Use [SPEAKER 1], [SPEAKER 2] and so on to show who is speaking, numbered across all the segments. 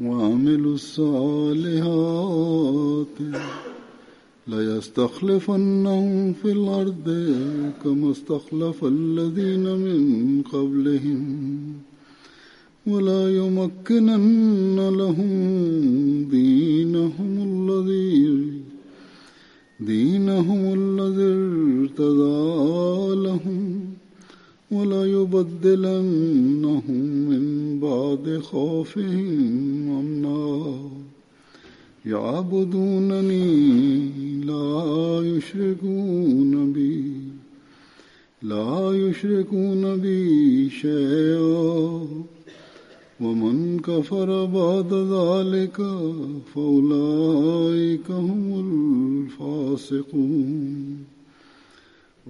[SPEAKER 1] وعملوا الصالحات ليستخلفنهم في الأرض كما استخلف الذين من قبلهم ولا يمكنن لهم دينهم الذي دينهم الذي ارتضى لهم. ولا يبدلنهم من بعد خوفهم أمنا. يعبدونني لا يشركون بي لا يشركون بي شيئا. ومن كفر بعد ذلك فأولئك هم الفاسقون.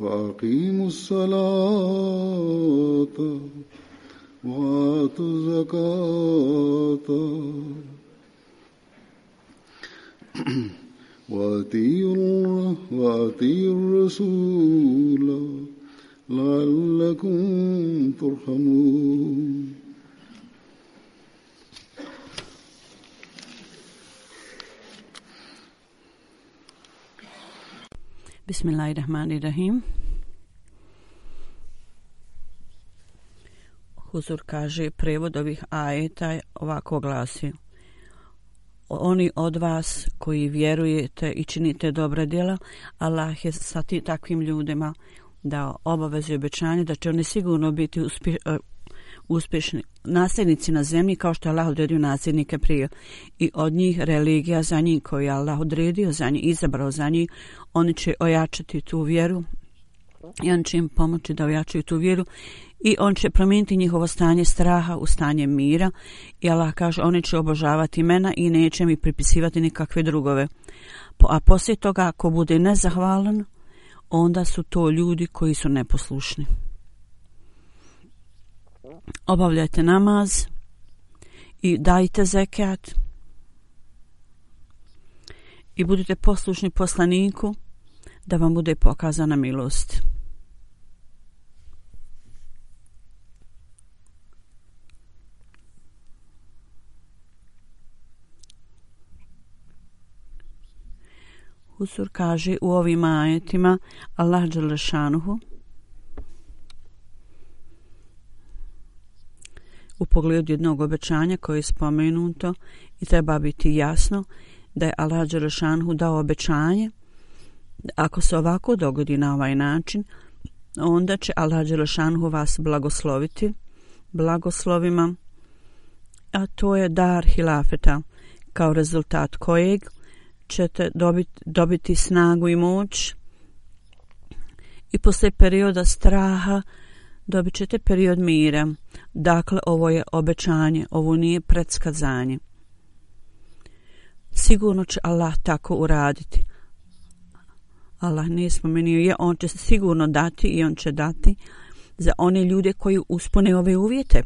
[SPEAKER 1] وأقيموا الصلاة وآتوا الزكاة وأطيعوا وأطيعوا الرسول لعلكم ترحمون.
[SPEAKER 2] Bismillahirrahmanirrahim. Huzur kaže, prevod ovih ajeta ovako glasi. Oni od vas koji vjerujete i činite dobra djela, Allah je sa ti takvim ljudima da obavezi obećanje da će oni sigurno biti uspje, uh, uspješni nasljednici na zemlji kao što je Allah odredio nasljednike prije i od njih religija za njih koju je Allah odredio za njih, izabrao za njih, oni će ojačati tu vjeru i on će im pomoći da ojačaju tu vjeru i on će promijeniti njihovo stanje straha u stanje mira i Allah kaže oni će obožavati mena i neće mi pripisivati nikakve drugove. A poslije toga ako bude nezahvalan, onda su to ljudi koji su neposlušni obavljajte namaz i dajte zekat i budite poslušni poslaniku da vam bude pokazana milost. Husur kaže u ovim ajetima Allah Đalešanuhu u pogledu jednog obećanja koje je spomenuto i treba biti jasno da je Allah Đerašanhu dao obećanje ako se ovako dogodi na ovaj način onda će Allah Đelešanhu vas blagosloviti blagoslovima a to je dar hilafeta kao rezultat kojeg ćete dobiti, dobiti snagu i moć i posle perioda straha dobit ćete period mira. Dakle, ovo je obećanje, ovo nije predskazanje. Sigurno će Allah tako uraditi. Allah nije spomenio je, on će sigurno dati i on će dati za one ljude koji uspone ove uvjete.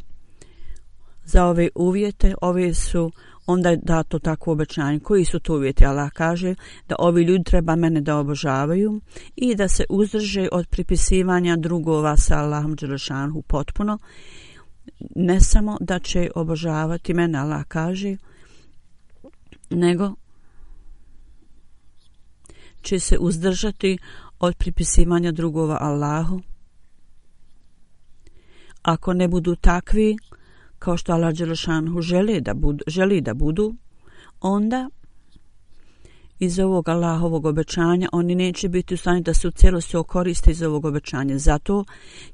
[SPEAKER 2] Za ove uvjete, ove su onda je dato tako obećanje. Koji su to uvjeti? Allah kaže da ovi ljudi treba mene da obožavaju i da se uzdrže od pripisivanja drugova sa Allahom Đelešanhu potpuno. Ne samo da će obožavati mene, Allah kaže, nego će se uzdržati od pripisivanja drugova Allahu. Ako ne budu takvi, kao što Allah Đelešanhu želi da budu, želi da budu, onda iz ovog Allahovog obećanja oni neće biti u stanju da se u cijelosti okoriste iz ovog obećanja. Zato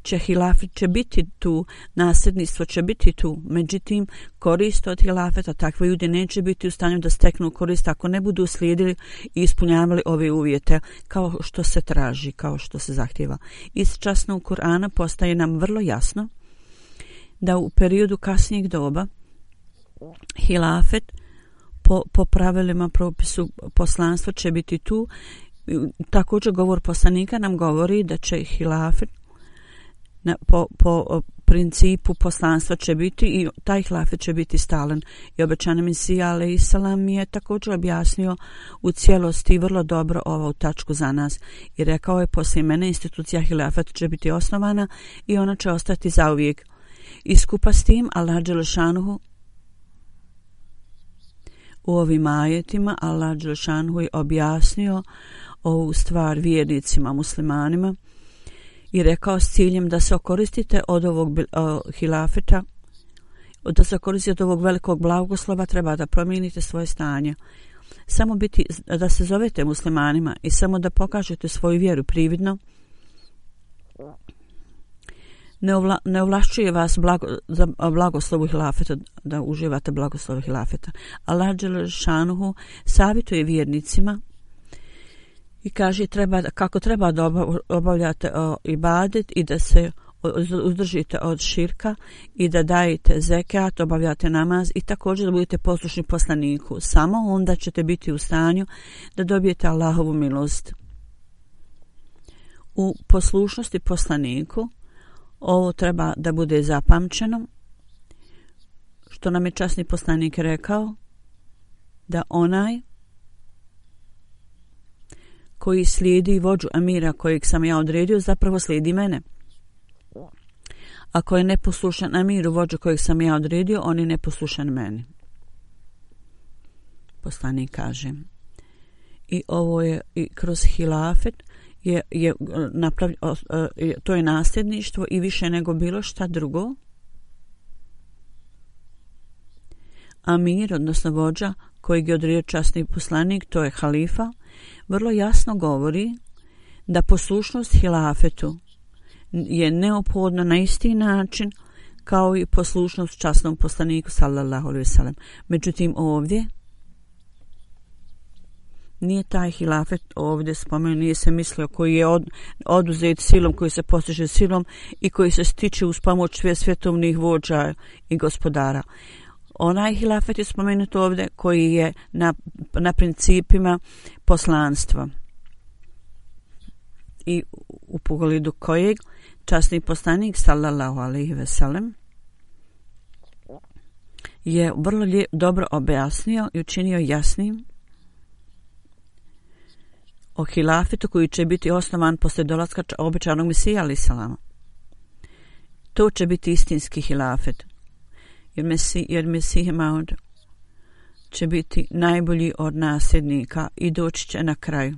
[SPEAKER 2] će hilafet će biti tu, nasljedništvo će biti tu. Međutim, korist od hilafeta, takve ljudi neće biti u stanju da steknu korist ako ne budu slijedili i ispunjavali ove uvjete kao što se traži, kao što se zahtjeva. Iz časnog Kur'ana postaje nam vrlo jasno da u periodu kasnijeg doba hilafet po, po pravilima propisu poslanstva će biti tu. Također govor poslanika nam govori da će hilafet na, po, po principu poslanstva će biti i taj hilafet će biti stalen. I obećani Mesija ale Isalam je također objasnio u cijelosti vrlo dobro ovu tačku za nas. I rekao je poslije mene institucija hilafet će biti osnovana i ona će ostati zauvijek. I skupa s tim Allah Đelešanuhu u ovim ajetima Allah Đelšanhu je objasnio ovu stvar vjernicima, muslimanima i rekao s ciljem da se okoristite od ovog eh, hilafeta, da se koristite od ovog velikog blagoslova, treba da promijenite svoje stanje. Samo biti, da se zovete muslimanima i samo da pokažete svoju vjeru prividno, ne, ovla, ne ovlašćuje vas blago, za blagoslovu hilafeta, da uživate blagoslovu hilafeta. Allah Đelešanuhu savjetuje vjernicima i kaže treba, kako treba da obavljate o, ibadet i da se uzdržite od širka i da dajete zekat, obavljate namaz i također da budete poslušni poslaniku. Samo onda ćete biti u stanju da dobijete Allahovu milost. U poslušnosti poslaniku Ovo treba da bude zapamćeno, što nam je časni poslanik rekao, da onaj koji slijedi vođu Amira kojeg sam ja odredio, zapravo slijedi mene. Ako je neposlušan Amiru vođu kojeg sam ja odredio, on je neposlušan meni. Poslanik kaže. I ovo je i kroz hilafet, je, je e, napravlj, e, to je nasljedništvo i više nego bilo šta drugo. Amir, odnosno vođa, koji je odredio časni poslanik, to je halifa, vrlo jasno govori da poslušnost hilafetu je neophodna na isti način kao i poslušnost časnom poslaniku sallallahu alejhi ve sellem. Međutim ovdje nije taj hilafet ovdje spomenuo, nije se mislio koji je od, oduzet silom, koji se postiže silom i koji se stiče uz pomoć sve svjetovnih vođa i gospodara. Onaj hilafet je spomenut ovdje koji je na, na principima poslanstva. I u pogledu kojeg časni poslanik sallallahu alaihi ve sellem je vrlo lije, dobro objasnio i učinio jasnim o hilafetu koji će biti osnovan posle dolaska običanog mesija ali salama. To će biti istinski hilafet. Jer Mesi, jer Mesih Maud će biti najbolji od nasljednika i doći će na kraju.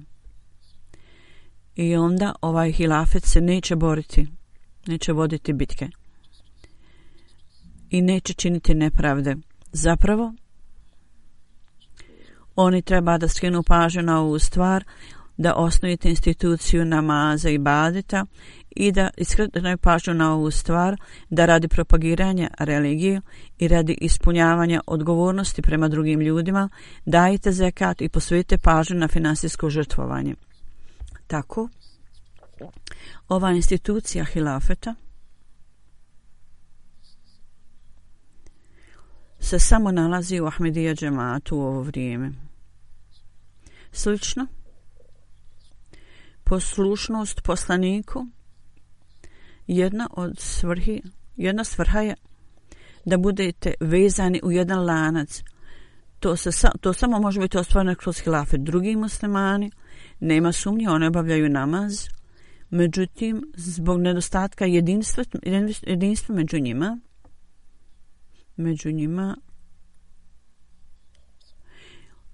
[SPEAKER 2] I onda ovaj hilafet se neće boriti, neće voditi bitke i neće činiti nepravde. Zapravo, oni treba da skinu pažnju na ovu stvar, da osnujete instituciju namaza i badeta i da iskretaju pažnju na ovu stvar, da radi propagiranja religije i radi ispunjavanja odgovornosti prema drugim ljudima, dajte zekat i posvijete pažnju na finansijsko žrtvovanje. Tako, Ova institucija hilafeta se samo nalazi u Ahmedija džematu u ovo vrijeme. Slično, poslušnost poslaniku jedna od svrhi, jedna svrha je da budete vezani u jedan lanac. To, se, to samo može biti ostvareno kroz hilafet. Drugi muslimani, nema sumnje, one obavljaju namaz, međutim, zbog nedostatka jedinstva, jedinstva među njima, među njima,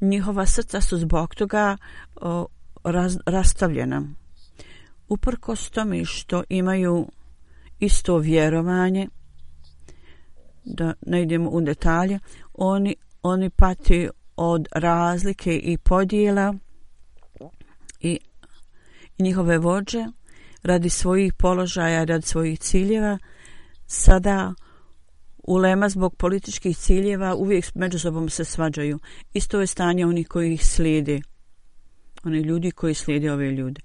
[SPEAKER 2] njihova srca su zbog toga o, raz, rastavljena. Uprkos tome što imaju isto vjerovanje, da ne idemo u detalje, oni, oni pati od razlike i podijela i njihove vođe radi svojih položaja, radi svojih ciljeva, sada ulema zbog političkih ciljeva uvijek među sobom se svađaju. Isto je stanje onih koji ih slijedi. Oni ljudi koji slijede ove ljude.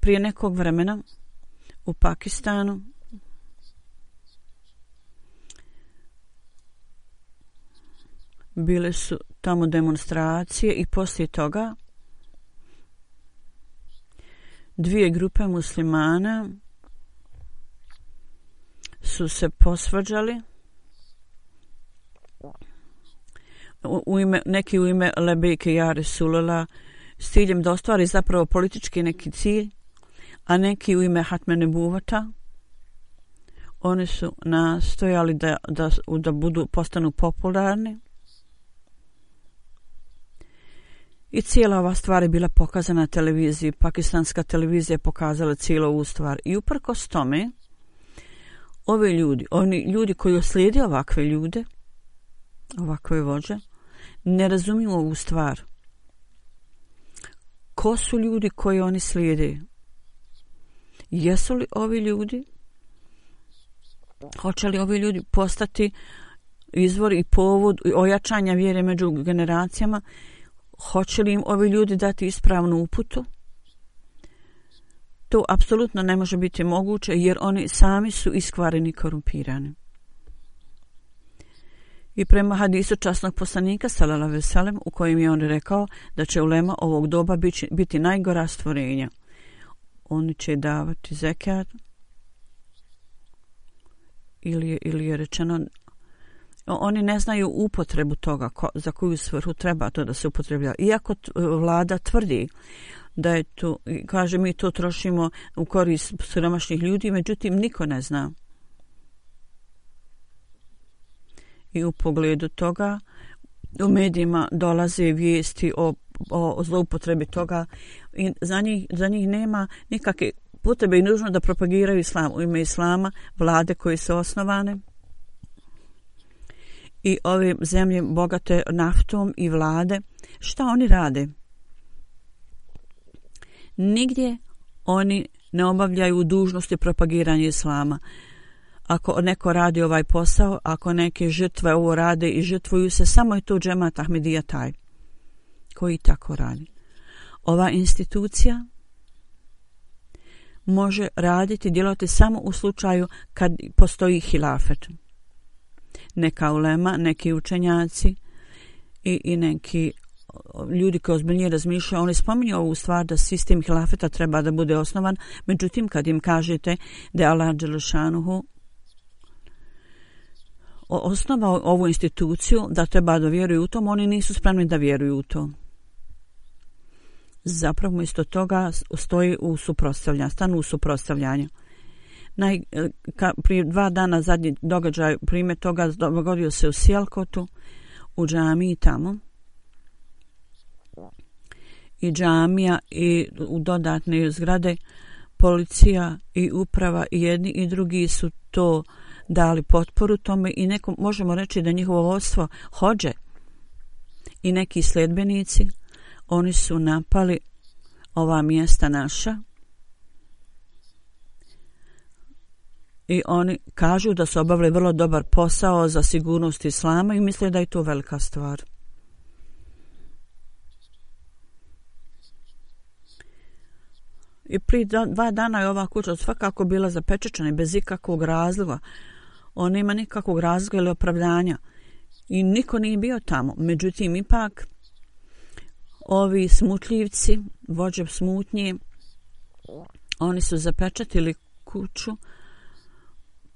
[SPEAKER 2] Prije nekog vremena u Pakistanu bile su tamo demonstracije i poslije toga dvije grupe muslimana su se posvađali u ime, neki u ime Lebeke Jare Sulala s ciljem da ostvari zapravo politički neki cilj, a neki u ime Hatmene Buvata oni su nastojali da, da, da budu postanu popularni I cijela ova stvar je bila pokazana na televiziji. Pakistanska televizija je pokazala cijelu ovu stvar. I uprkos tome, ovi ljudi, oni ljudi koji oslijede ovakve ljude, ovakve vođe, ne razumiju ovu stvar. Ko su ljudi koji oni slijede? Jesu li ovi ljudi? Hoće li ovi ljudi postati izvor i povod ojačanja vjere među generacijama? hoće li im ovi ljudi dati ispravnu uputu? To apsolutno ne može biti moguće jer oni sami su iskvareni korumpirani. I prema hadisu časnog poslanika Salala Veselem u kojem je on rekao da će ulema ovog doba biti, biti najgora stvorenja. Oni će davati zekat ili, ili je rečeno oni ne znaju upotrebu toga ko, za koju svrhu treba to da se upotreblja. Iako e, vlada tvrdi da je to, kaže mi to trošimo u korist siromašnih ljudi, međutim niko ne zna. I u pogledu toga u medijima dolaze vijesti o, o zloupotrebi toga i za njih, za njih nema nikakve potrebe i nužno da propagiraju islam u ime islama, vlade koje su osnovane i ove zemlje bogate naftom i vlade, šta oni rade? Nigdje oni ne obavljaju dužnosti propagiranja islama. Ako neko radi ovaj posao, ako neke žrtve ovo rade i žrtvuju se, samo je to džemat Ahmedija taj koji tako radi. Ova institucija može raditi, djelovati samo u slučaju kad postoji hilafet neka ulema, neki učenjaci i, i neki ljudi koji ozbiljnije razmišljaju, oni spominju ovu stvar da sistem hilafeta treba da bude osnovan, međutim kad im kažete da je Allah Đelešanuhu osnovao ovu instituciju da treba da vjeruju u tom, oni nisu spremni da vjeruju u to. Zapravo isto toga stoji u suprostavljanju, stanu u suprostavljanju naj, e, ka, prije dva dana zadnji događaj prime toga dogodio se u Sjelkotu u džamiji tamo i džamija i u dodatne zgrade policija i uprava i jedni i drugi su to dali potporu tome i neko možemo reći da njihovo vodstvo hođe i neki sledbenici oni su napali ova mjesta naša i oni kažu da su obavili vrlo dobar posao za sigurnost islama i misle da je to velika stvar. I prije dva dana je ova kuća svakako bila zapečečena bez ikakvog razloga. On nema nikakvog razloga ili opravdanja. I niko nije bio tamo. Međutim, ipak, ovi smutljivci, vođe smutnje, oni su zapečatili kuću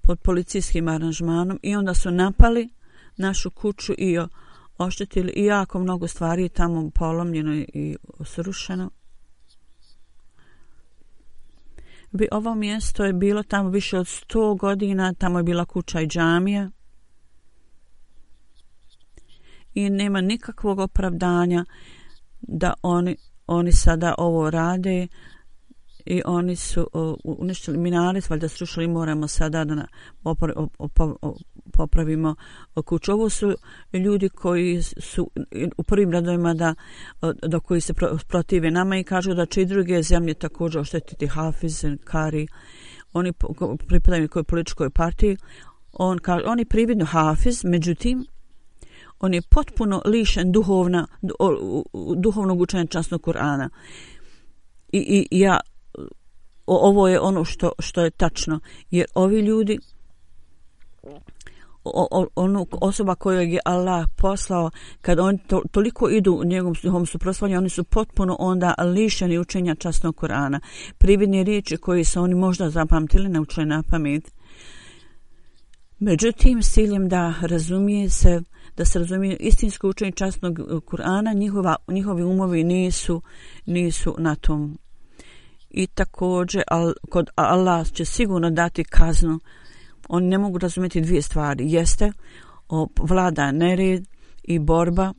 [SPEAKER 2] pod policijskim aranžmanom i onda su napali našu kuću i oštetili i jako mnogo stvari tamo polomljeno i srušeno. Bi ovo mjesto je bilo tamo više od 100 godina, tamo je bila kuća i džamija. I nema nikakvog opravdanja da oni, oni sada ovo rade i oni su uh, uništili minaret, valjda srušili moramo sada da popravimo kuću. Ovo su ljudi koji su u prvim radovima da, da koji se protive nama i kažu da će i druge zemlje također oštetiti Hafiz, Kari, oni pripadaju kojoj političkoj partiji. On kaže, oni prividno Hafiz, međutim, on je potpuno lišen duhovna, duhovnog učenja časnog Kur'ana. I, I ja o, ovo je ono što, što je tačno. Jer ovi ljudi, o, o, ono osoba kojeg je Allah poslao, kad oni to, toliko idu u njegovom njegovom suprotstavljanju, oni su potpuno onda lišeni učenja časnog Korana. Prividne riječi koje su oni možda zapamtili, naučili na pamet. Međutim, s ciljem da razumije se, da se razumije istinsko učenje časnog Kur'ana, njihova, njihovi umovi nisu, nisu na tom i također al, kod Allah će sigurno dati kaznu. Oni ne mogu razumjeti dvije stvari. Jeste o, vlada nered i borba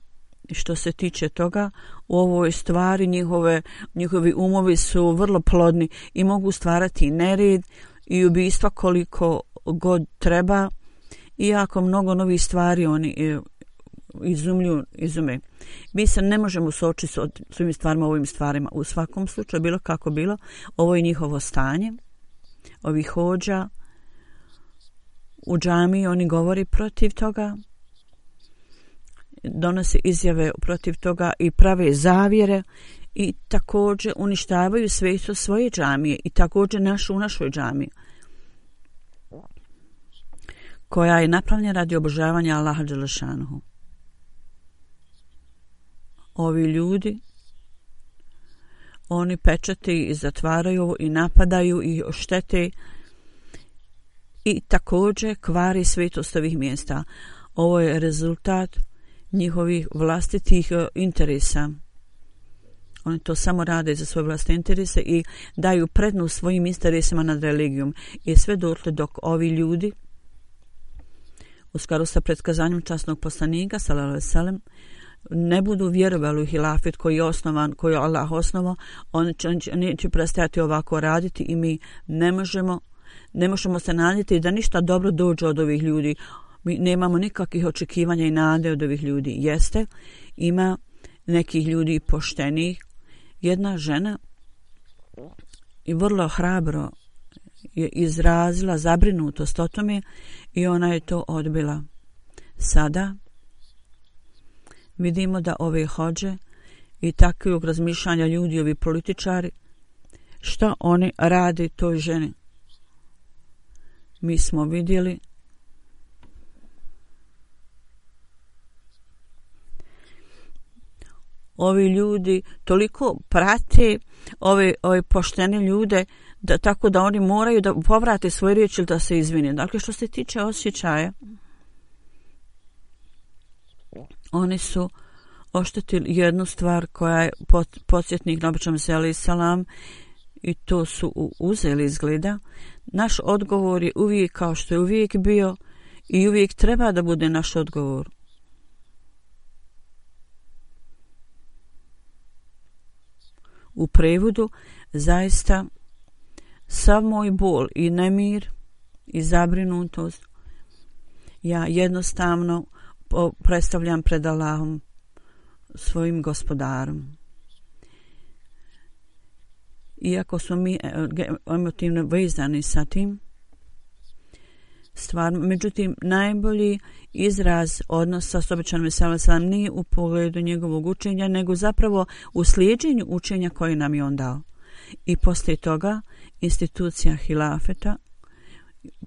[SPEAKER 2] što se tiče toga u ovoj stvari njihove, njihovi umovi su vrlo plodni i mogu stvarati nered i ubistva koliko god treba iako mnogo novih stvari oni e, izumlju, izume. Mi se ne možemo sočiti s svim stvarima, ovim stvarima. U svakom slučaju, bilo kako bilo, ovo je njihovo stanje, ovih hođa, u džami oni govori protiv toga, donose izjave protiv toga i prave zavjere i također uništavaju sve svoje džamije i također našu u našoj džamiji koja je napravljena radi obožavanja Allaha Đelešanuhu ovi ljudi oni pečate i zatvaraju i napadaju i oštete i također kvari svetost ovih mjesta. Ovo je rezultat njihovih vlastitih e, interesa. Oni to samo rade za svoje vlastne interese i daju prednost svojim interesima nad religijom. I sve dotle dok ovi ljudi u skaru sa predskazanjem časnog poslanika, salalala salem, ne budu vjerovali u hilafet koji je osnovan, koji je Allah osnovo, on će, on će, neće prestati ovako raditi i mi ne možemo, ne možemo se nadjeti da ništa dobro dođe od ovih ljudi. Mi nemamo nikakvih očekivanja i nade od ovih ljudi. Jeste, ima nekih ljudi poštenih. Jedna žena i vrlo hrabro je izrazila zabrinutost o tome i ona je to odbila. Sada, vidimo da ove hođe i takvog razmišljanja ljudi, ovi političari, šta oni rade toj ženi. Mi smo vidjeli ovi ljudi toliko prate ove, ove poštene ljude da tako da oni moraju da povrate svoje riječi ili da se izvine. Dakle, što se tiče osjećaja, oni su oštetili jednu stvar koja je podsjetnik na običnom se salam i to su uzeli izgleda. Naš odgovor je uvijek kao što je uvijek bio i uvijek treba da bude naš odgovor. U prevodu zaista sav moj bol i nemir i zabrinutost ja jednostavno predstavljam pred Allahom svojim gospodarom. Iako smo mi e, emotivno vezani sa tim, stvar, međutim, najbolji izraz odnosa s običanom veselom sam nije u pogledu njegovog učenja, nego zapravo u slijedženju učenja koje nam je on dao. i poslije toga institucija hilafeta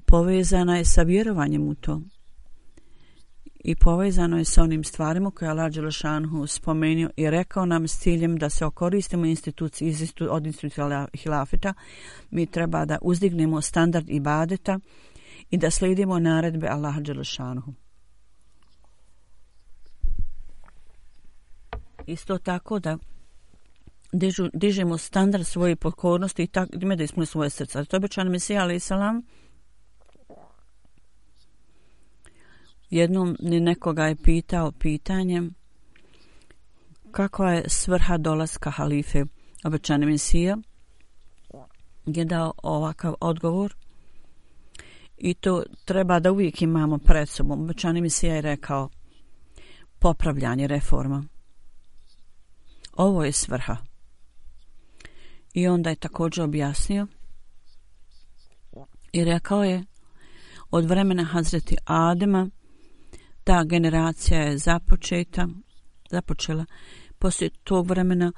[SPEAKER 2] povezana je sa vjerovanjem u to i povezano je sa onim stvarima koje je Allah Đelešanhu spomenuo i rekao nam s ciljem da se okoristimo instituciji iz institu, od institucija hilafeta mi treba da uzdignemo standard ibadeta i da slijedimo naredbe Allah Đelešanhu isto tako da dižu, dižemo standard svoje pokornosti i tako da ispunimo svoje srca. To je običan Mesija, ali salam, jednom ni nekoga je pitao pitanjem kakva je svrha dolaska halife obećane Mesija je dao ovakav odgovor i to treba da uvijek imamo pred sobom. Obećani Mesija je rekao popravljanje reforma. Ovo je svrha. I onda je također objasnio i rekao je od vremena Hazreti Adema ta generacija je započeta, započela. Poslije tog vremena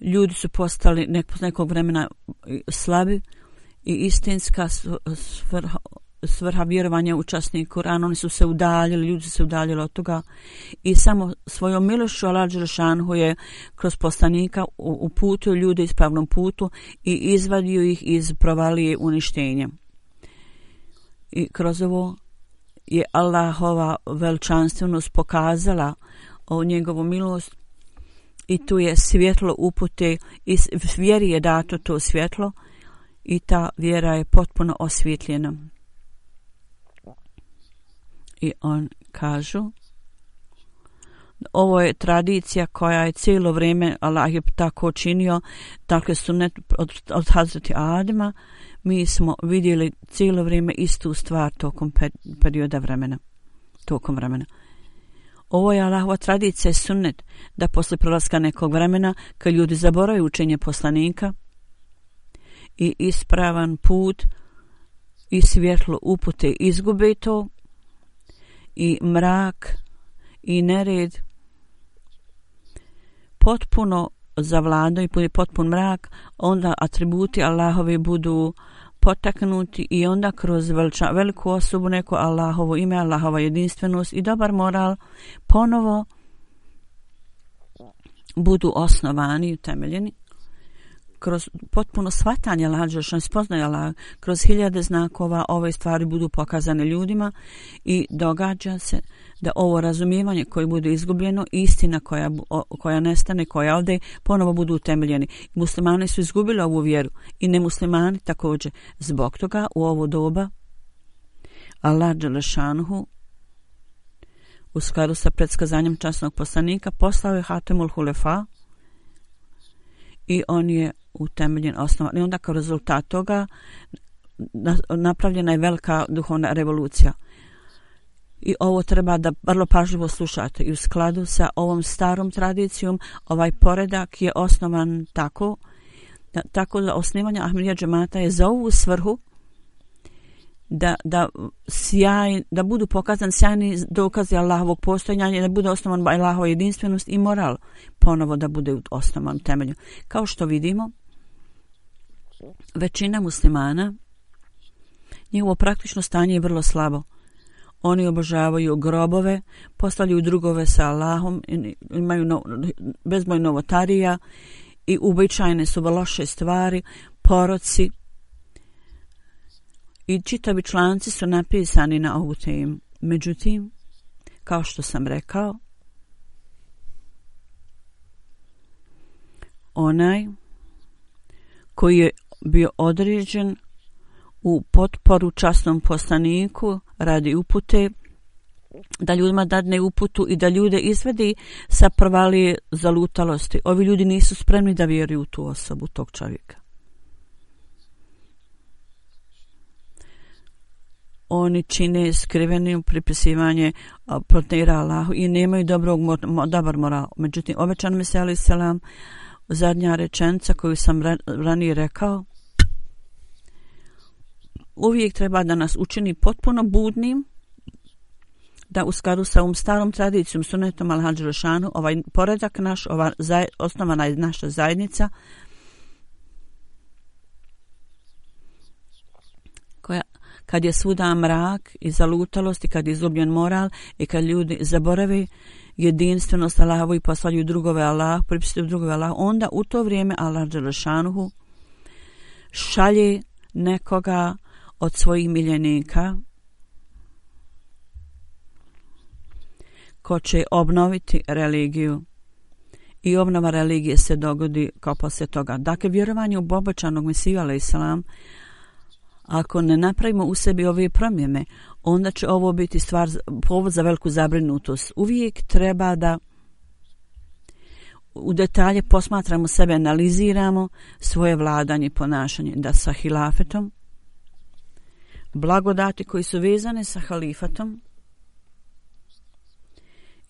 [SPEAKER 2] ljudi su postali nek, nekog vremena slabi i istinska svrha, svrha vjerovanja u časni oni su se udaljili, ljudi su se udaljili od toga i samo svojom milošću Allah Đelšanhu je kroz poslanika uputio ljude ispravnom putu i izvadio ih iz provalije uništenja. I kroz ovo je Allahova veličanstvenost pokazala o njegovu milost i tu je svjetlo upute i vjeri je dato to svjetlo i ta vjera je potpuno osvjetljena. I on kažu ovo je tradicija koja je cijelo vrijeme Allah je tako činio dakle su ne od, od Hazreti Adema mi smo vidjeli cijelo vrijeme istu stvar tokom perioda vremena. Tokom vremena. Ovo je Allahova tradicija i sunnet da posle prolaska nekog vremena kad ljudi zaboraju učenje poslanika i ispravan put i svjetlo upute izgube to i mrak i nered potpuno zavladaju i potpun mrak, onda atributi Allahovi budu potaknuti i onda kroz veliča, veliku osobu neko Allahovo ime, Allahova jedinstvenost i dobar moral ponovo budu osnovani i utemeljeni kroz potpuno shvatanje Allah, što spoznaje Allah, kroz hiljade znakova ove stvari budu pokazane ljudima i događa se da ovo razumijevanje koje bude izgubljeno, istina koja, koja nestane, koja ovde, ponovo budu utemeljeni. Muslimani su izgubili ovu vjeru i nemuslimani također. Zbog toga u ovo doba Allah Đelešanhu u skladu sa predskazanjem časnog poslanika poslao je Hatemul Hulefa i on je utemeljen osnovan. I onda kao rezultat toga napravljena je velika duhovna revolucija. I ovo treba da vrlo pažljivo slušate. I u skladu sa ovom starom tradicijom, ovaj poredak je osnovan tako, da, tako da osnivanje Ahmedija džemata je za ovu svrhu da, da, sjaj, da budu pokazan sjajni dokazi Allahovog postojanja i da bude osnovan Allahova jedinstvenost i moral ponovo da bude osnovan temelju. Kao što vidimo, većina muslimana njihovo praktično stanje je vrlo slabo. Oni obožavaju grobove, postavljaju drugove sa Allahom, imaju no, bezboj novotarija i uobičajene su loše stvari, poroci i čitavi članci su napisani na ovu temu. Međutim, kao što sam rekao, onaj koji je bio određen u potporu časnom poslaniku radi upute da ljudima dadne uputu i da ljude izvedi sa prvalije zalutalosti. Ovi ljudi nisu spremni da vjeruju u tu osobu, tog čovjeka. Oni čine skriveni pripisivanje protira Allahu i nemaju dobrog, dobar moral. Međutim, obećan mi se, ali selam, zadnja rečenca koju sam ranije rekao, uvijek treba da nas učini potpuno budnim, da u skladu sa ovom starom tradicijom, sunetom Al-Hadžrošanu, ovaj poredak naš, ova zaj, osnovana je naša zajednica, koja kad je svuda mrak i zalutalost i kad je izgubljen moral i kad ljudi zaboravi jedinstvenost Allahovu i poslaju drugove Allah, pripisuju drugove Allah, onda u to vrijeme Allah Đelešanuhu šalje nekoga od svojih miljenika ko će obnoviti religiju i obnova religije se dogodi kao poslije toga. Dakle, vjerovanje u bobačanog Mesiju, ali islam, ako ne napravimo u sebi ove promjene, onda će ovo biti stvar, povod za veliku zabrinutost. Uvijek treba da u detalje posmatramo sebe, analiziramo svoje vladanje i ponašanje, da sa hilafetom, blagodati koji su vezane sa halifatom,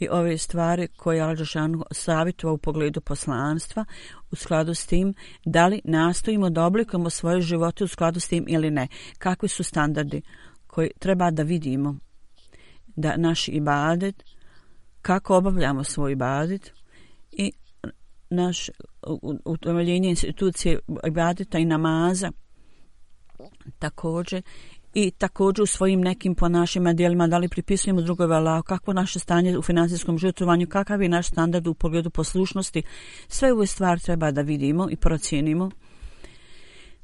[SPEAKER 2] i ove stvari koje je Al-đašanu savjetova u pogledu poslanstva u skladu s tim da li nastojimo da oblikujemo svoje živote u skladu s tim ili ne. Kakvi su standardi koji treba da vidimo da naš ibadet, kako obavljamo svoj ibadet i naš utemeljenje institucije ibadeta i namaza također i također u svojim nekim ponašima dijelima da li pripisujemo drugove Allah, kakvo naše stanje u financijskom žrtvovanju, kakav je naš standard u pogledu poslušnosti. Sve ove stvari treba da vidimo i procijenimo.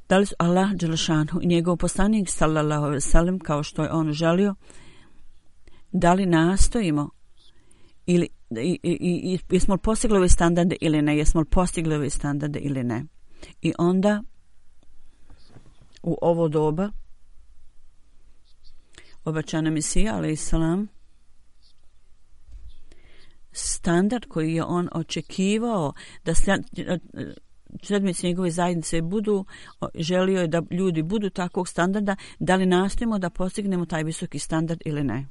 [SPEAKER 2] Da li su Allah Đelešanu i njegov poslanik sallallahu alaihi sallam kao što je on želio, da li nastojimo ili i, i, i, jesmo li postigli ove standarde ili ne, jesmo li postigli ove standarde ili ne. I onda u ovo doba obećana Mesija, ali islam, standard koji je on očekivao da sedmice eh, njegove zajednice budu, želio je da ljudi budu takvog standarda, da li nastojimo da postignemo taj visoki standard ili ne.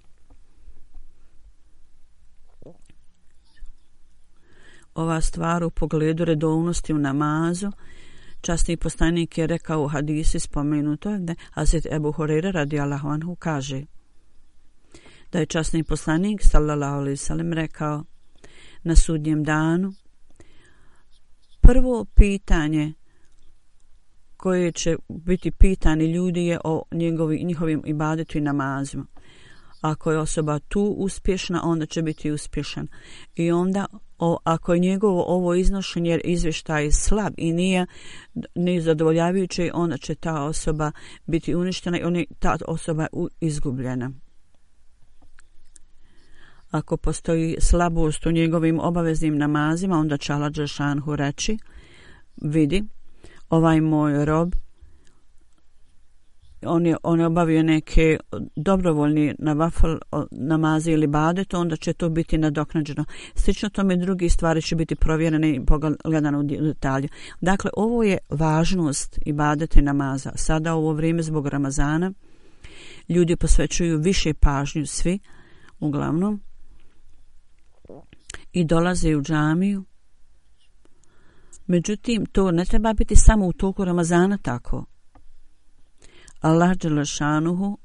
[SPEAKER 2] Ova stvar u pogledu redovnosti u namazu, Časni poslanik je rekao u hadisi spomenuto da Hazret Ebu Horeira radi Allahuanhu kaže da je časni poslanik sallallahu alaihi sallam rekao na sudnjem danu prvo pitanje koje će biti pitani ljudi je o njegovi, njihovim ibadetu i namazima. Ako je osoba tu uspješna, onda će biti uspješan. I onda o, ako je njegovo ovo iznošenje izvještaj slab i nije ni zadovoljavajući, onda će ta osoba biti uništena i oni, ta osoba je izgubljena. Ako postoji slabost u njegovim obaveznim namazima, onda će Allah Đelšanhu reći, vidi, ovaj moj rob on je, on je obavio neke dobrovoljni na wafel namaze ili badet, onda će to biti nadoknađeno. Slično tome drugi stvari će biti provjerene i pogledane u detalju. Dakle, ovo je važnost i badete namaza. Sada u ovo vrijeme zbog Ramazana ljudi posvećuju više pažnju svi, uglavnom, i dolaze u džamiju. Međutim, to ne treba biti samo u toku Ramazana tako. Allah Đelešanuhu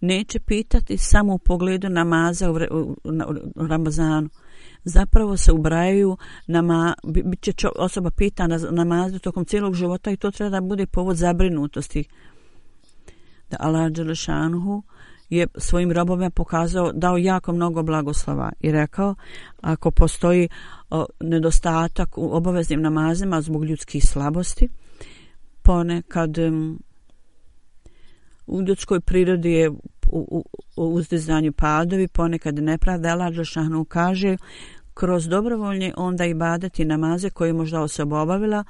[SPEAKER 2] neće pitati samo u pogledu namaza u, u, u, u Ramazanu. Zapravo se ubrajaju, nama, bit će osoba pita na namazu tokom cijelog života i to treba da bude povod zabrinutosti. Da Allah Đelešanuhu je svojim robovima pokazao, dao jako mnogo blagoslova i rekao, ako postoji o, nedostatak u obaveznim namazima zbog ljudskih slabosti, ponekad u ljudskoj prirodi je u, u, u uzdizanju padovi, ponekad nepravda, Allah Žešanu kaže, kroz dobrovoljnje onda i badati namaze koje možda osoba obavila,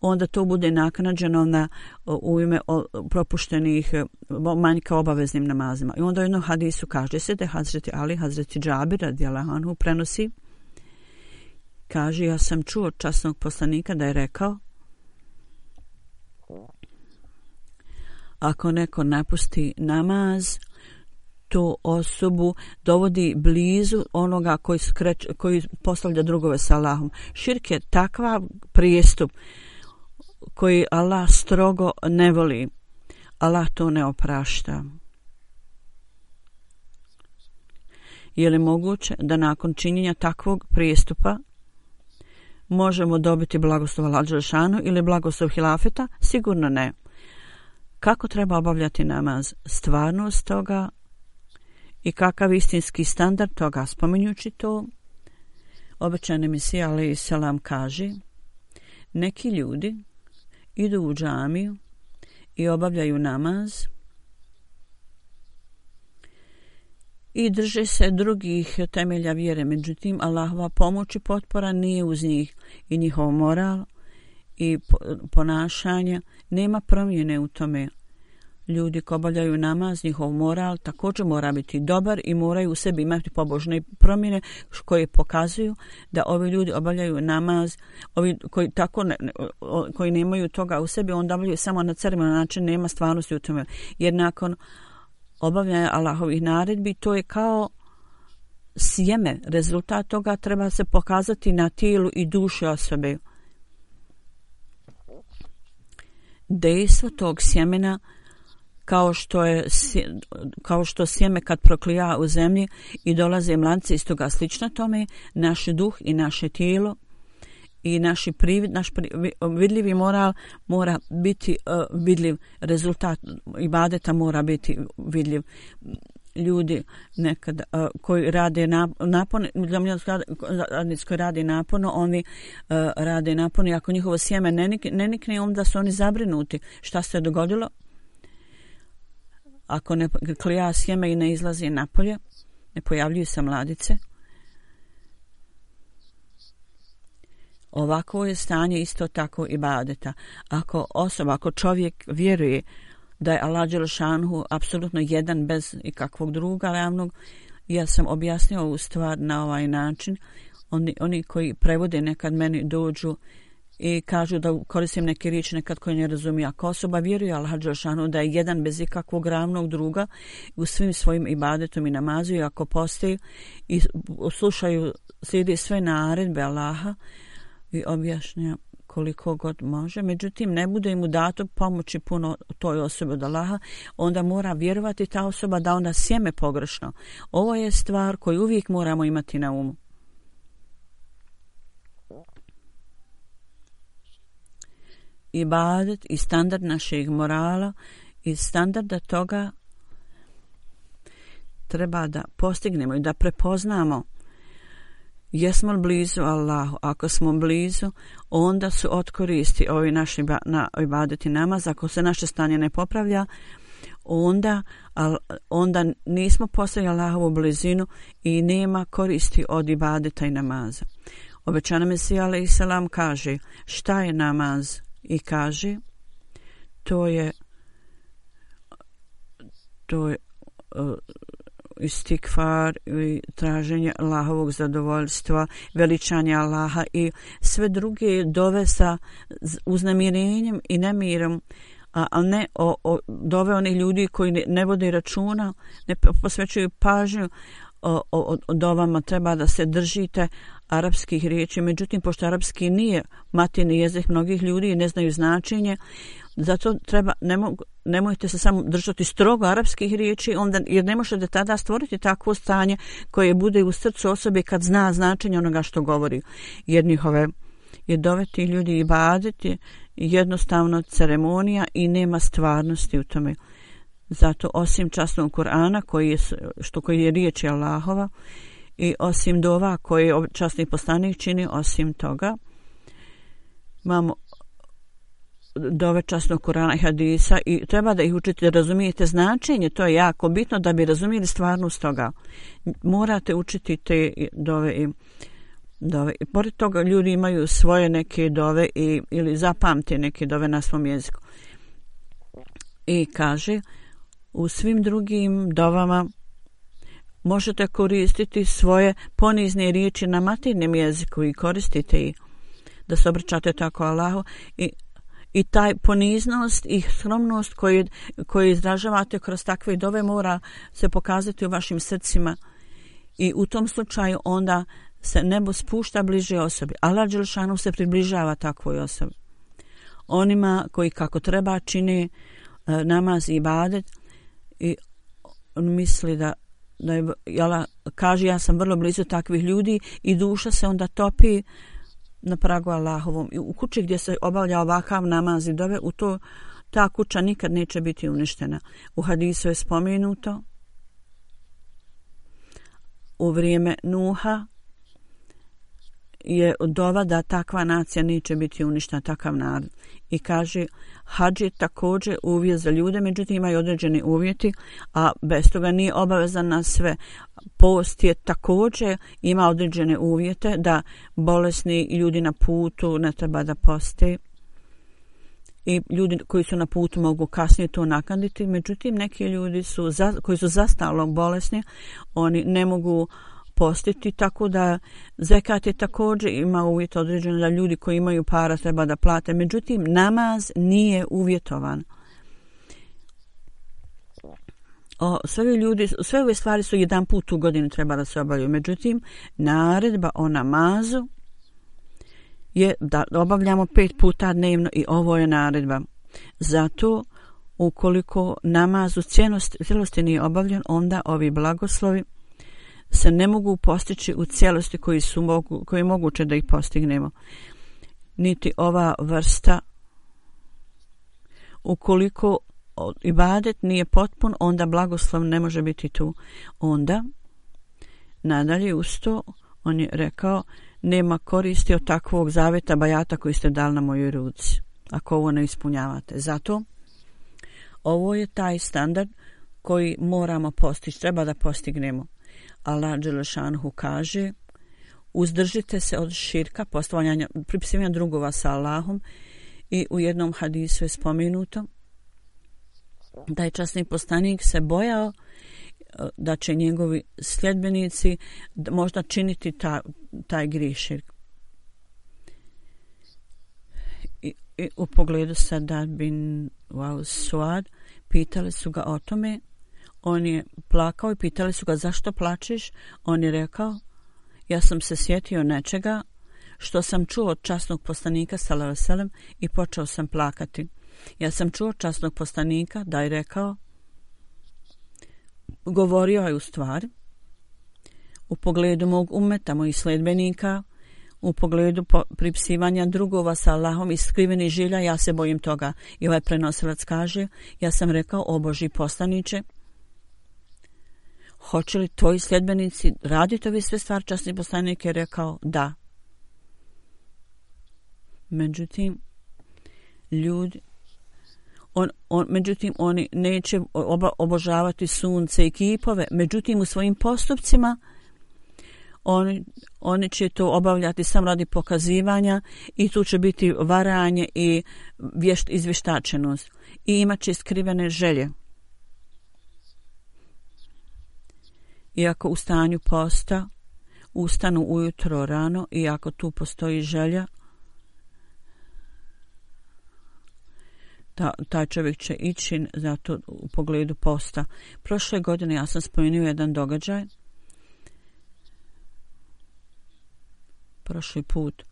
[SPEAKER 2] onda to bude naknađeno na, u ime propuštenih manjka obaveznim namazima. I onda u jednom hadisu kaže se da je Hazreti Ali, Hazreti Džabir, radijalahanu, prenosi, kaže, ja sam čuo časnog poslanika da je rekao, ako neko napusti namaz, to osobu dovodi blizu onoga koji, skreć, koji postavlja drugove sa Allahom. Širk je takva prijestup koji Allah strogo ne voli. Allah to ne oprašta. Je li moguće da nakon činjenja takvog prijestupa možemo dobiti blagoslov Allah ili blagoslov Hilafeta? Sigurno ne kako treba obavljati namaz, stvarnost toga i kakav istinski standard toga. Spominjući to, obećani misija Ali Selam kaže, neki ljudi idu u džamiju i obavljaju namaz i drže se drugih temelja vjere. Međutim, Allahova pomoć i potpora nije uz njih i njihov moral i ponašanja, Nema promjene u tome. Ljudi ko obavljaju namaz, njihov moral također mora biti dobar i moraju u sebi imati pobožne promjene koje pokazuju da ovi ljudi obavljaju namaz, ovi koji tako ne, koji nemaju toga u sebi, onda obavljaju samo na ceremoniju način, nema stvarnosti u tome. Jer nakon obavljanja Allahovih naredbi, to je kao sjeme. Rezultat toga treba se pokazati na tijelu i duši osobe. Dejstvo tog sjemena kao što je kao što sjeme kad proklija u zemlji i dolaze mlance iz toga slično tome, naš duh i naše tijelo i naši privid, naš pri, vidljivi moral mora biti uh, vidljiv. Rezultat ibadeta mora biti vidljiv ljudi nekad uh, koji rade napon radnici koji rade napono oni uh, rade napono i ako njihovo sjeme ne, nik, ne nikne onda su oni zabrinuti. Šta se dogodilo? Ako ne klija sjeme i ne izlazi napolje ne pojavljuju se mladice. Ovako je stanje isto tako i badeta. Ako osoba, ako čovjek vjeruje da je Allah Đelšanhu apsolutno jedan bez ikakvog druga ravnog, ja sam objasnio ovu stvar na ovaj način. Oni, oni koji prevode nekad meni dođu i kažu da koristim neke riječi nekad koje ne razumiju. Ako osoba vjeruje Allah Đelšanu da je jedan bez ikakvog ravnog druga u svim svojim ibadetom i namazu i ako postoji i slušaju, slijede sve naredbe Allaha, i objašnjaju koliko god može. Međutim, ne bude mu dato pomoći puno toj osobi od Allaha, onda mora vjerovati ta osoba da onda sjeme pogrešno. Ovo je stvar koju uvijek moramo imati na umu. Ibadet i standard našeg morala i standarda toga treba da postignemo i da prepoznamo Jesmo li blizu Allahu? Ako smo blizu, onda su otkoristi ovi naši na ibadeti namaz. Ako se naše stanje ne popravlja, onda, al, onda nismo postali Allahovu blizinu i nema koristi od ibadeta i namaza. Obećana Mesija alaih salam kaže šta je namaz i kaže to je to je uh, istikfar i traženje Allahovog zadovoljstva, veličanje Allaha i sve druge dove sa uznamirenjem i nemirom, a, a ne o, o dove onih ljudi koji ne, ne vode računa, ne posvećuju pažnju o, o, o dovama, treba da se držite arapskih riječi. Međutim, pošto arapski nije matini jezik mnogih ljudi i ne znaju značenje, zato treba, ne mogu, nemojte se samo držati strogo arapskih riječi, onda, jer ne možete tada stvoriti takvo stanje koje bude u srcu osobe kad zna značenje onoga što govori. Jer njihove je doveti ljudi i baditi jednostavno ceremonija i nema stvarnosti u tome. Zato osim časnog Kur'ana koji je, što koji je riječi Allahova i osim dova koje časni poslanik čini, osim toga, imamo dovečasnog Kurana i Hadisa i treba da ih učite da razumijete značenje, to je jako bitno da bi razumijeli stvarnost toga. Morate učiti te dove i dove. I pored toga ljudi imaju svoje neke dove i, ili zapamte neke dove na svom jeziku. I kaže, u svim drugim dovama možete koristiti svoje ponizne riječi na maternim jeziku i koristite ih da se obraćate tako Allahu i i taj poniznost i skromnost koju, koju izražavate kroz takve dove mora se pokazati u vašim srcima i u tom slučaju onda se nebo spušta bliže osobi. Allah Đelšanu se približava takvoj osobi. Onima koji kako treba čini e, namaz i badet i on misli da da je, jala, kaže ja sam vrlo blizu takvih ljudi i duša se onda topi na pragu Allahovom i u kući gdje se obavlja ovakav namaz i dove u to ta kuća nikad neće biti uništena. U hadisu je spomenuto u vrijeme Nuha je dova da takva nacija neće biti uništena, takav narod. I kaže, hađ je također uvjet za ljude, međutim imaju određeni uvjeti, a bez toga nije obavezan na sve. Post je također ima određene uvjete da bolesni ljudi na putu ne treba da poste i ljudi koji su na putu mogu kasnije to nakanditi. Međutim, neki ljudi su za, koji su zastalo bolesni, oni ne mogu postiti, tako da zekat je također ima uvjet određen da ljudi koji imaju para treba da plate. Međutim, namaz nije uvjetovan. O, sve ljudi, sve ove stvari su jedan put u godinu treba da se obavljaju. Međutim, naredba o namazu je da obavljamo pet puta dnevno i ovo je naredba. Zato, ukoliko namaz u cijelosti nije obavljen, onda ovi blagoslovi se ne mogu postići u cijelosti koji su mogu, koji je moguće da ih postignemo. Niti ova vrsta ukoliko ibadet nije potpun, onda blagoslov ne može biti tu. Onda, nadalje usto, on je rekao, nema koristi od takvog zaveta bajata koji ste dali na mojoj ruci, ako ovo ne ispunjavate. Zato, ovo je taj standard koji moramo postići, treba da postignemo. Allah Đelešanhu kaže uzdržite se od širka, postavljanja, pripisivanja drugova sa Allahom i u jednom hadisu je spomenuto da je časni postanik se bojao eh, da će njegovi sljedbenici možda činiti ta, taj grišir. I, I u pogledu Sadad bin wow, Suad pitali su ga o tome On je plakao i pitali su ga zašto plačeš. On je rekao, ja sam se sjetio nečega što sam čuo od časnog postanika Salavaselem i počeo sam plakati. Ja sam čuo časnog postanika da je rekao, govorio je u stvar, u pogledu mog umeta, mojih sledbenika, u pogledu pripsivanja drugova sa Allahom i skriveni žilja, ja se bojim toga. I ovaj prenosilac kaže, ja sam rekao, o Boži postaniče, hoće li tvoji sljedbenici raditi ove sve stvari, časni poslanik je rekao da. Međutim, ljudi, on, on, međutim, oni neće oba, obožavati sunce i kipove, međutim, u svojim postupcima oni, oni će to obavljati sam radi pokazivanja i tu će biti varanje i vješt, izvještačenost i imat će skrivene želje. Iako u stanju posta ustanu ujutro rano i ako tu postoji želja ta, taj čovjek će ići zato u pogledu posta. Prošle godine ja sam spomenuo jedan događaj prošli put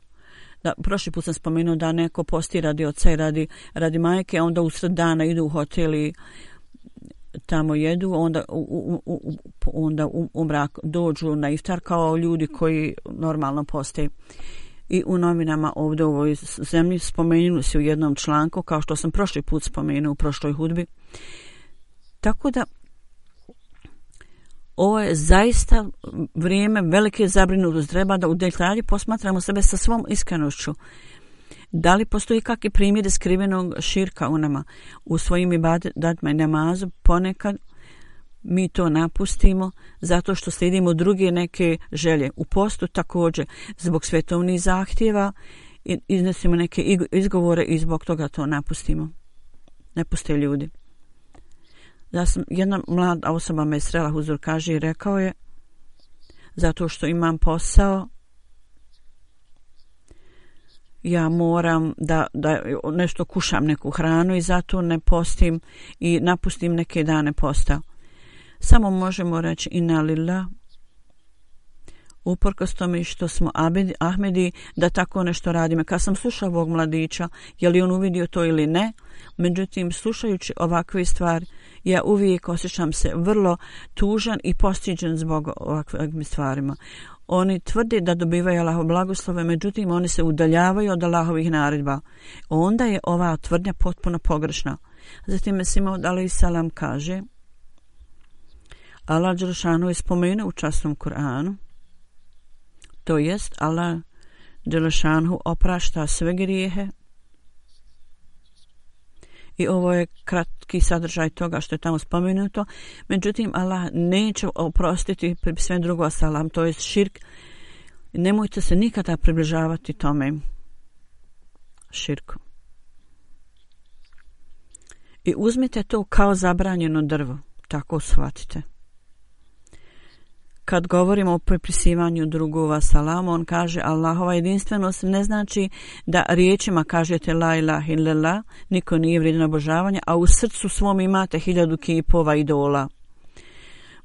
[SPEAKER 2] da, prošli put sam spomenuo da neko posti radi oca i radi, radi majke, onda usred dana idu u hotel i tamo jedu, onda u, u, u, onda u, u mrak dođu na iftar kao ljudi koji normalno poste. I u novinama ovdje u ovoj zemlji spomenuli se u jednom članku, kao što sam prošli put spomenuo u prošloj hudbi. Tako da, ovo je zaista vrijeme velike zabrinutosti. Treba da u detalji posmatramo sebe sa svom iskrenošću. Da li postoji kakvi primjeri skrivenog širka u nama u svojim ibadetima i namazu? Ponekad mi to napustimo zato što slijedimo druge neke želje. U postu također zbog svetovnih zahtjeva iznesimo neke izgovore i zbog toga to napustimo. Ne puste ljudi. Ja sam, jedna mlada osoba me srela huzur kaže i rekao je zato što imam posao ja moram da, da nešto kušam neku hranu i zato ne postim i napustim neke dane posta. Samo možemo reći ina lila uporkos tome što smo Abedi, Ahmedi da tako nešto radimo. Kad sam slušao ovog mladića, je li on uvidio to ili ne, međutim slušajući ovakve stvari, Ja uvijek osjećam se vrlo tužan i postiđen zbog ovakvim stvarima. Oni tvrde da dobivaju Allahov blagoslove, međutim oni se udaljavaju od Allahovih naredba. Onda je ova tvrdnja potpuno pogrešna. Zatim Mesimo Dalai Salam kaže Allah Đelšanu je spomenuo u časnom Kur'anu to jest Allah Đelšanu oprašta sve grijehe i ovo je kratki sadržaj toga što je tamo spomenuto. Međutim, Allah neće oprostiti sve drugo salam, to je širk. Nemojte se nikada približavati tome širku. I uzmite to kao zabranjeno drvo. Tako shvatite kad govorimo o pripisivanju drugova salamu, on kaže Allahova jedinstvenost ne znači da riječima kažete la ilaha illallah, niko nije vrijedan obožavanja, a u srcu svom imate hiljadu kipova idola.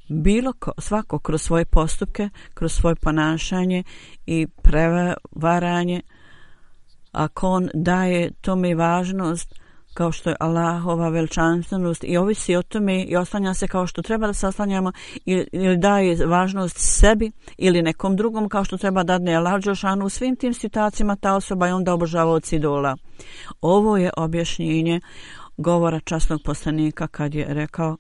[SPEAKER 2] Bilo ko, svako kroz svoje postupke, kroz svoje ponašanje i prevaranje, ako on daje tome važnost, kao što je Allahova veličanstvenost i ovisi o tome i oslanja se kao što treba da se oslanjamo ili, ili daje važnost sebi ili nekom drugom kao što treba da ne Allah Đošanu u svim tim situacijama ta osoba je onda obožava od idola. Ovo je objašnjenje govora časnog poslanika kad je rekao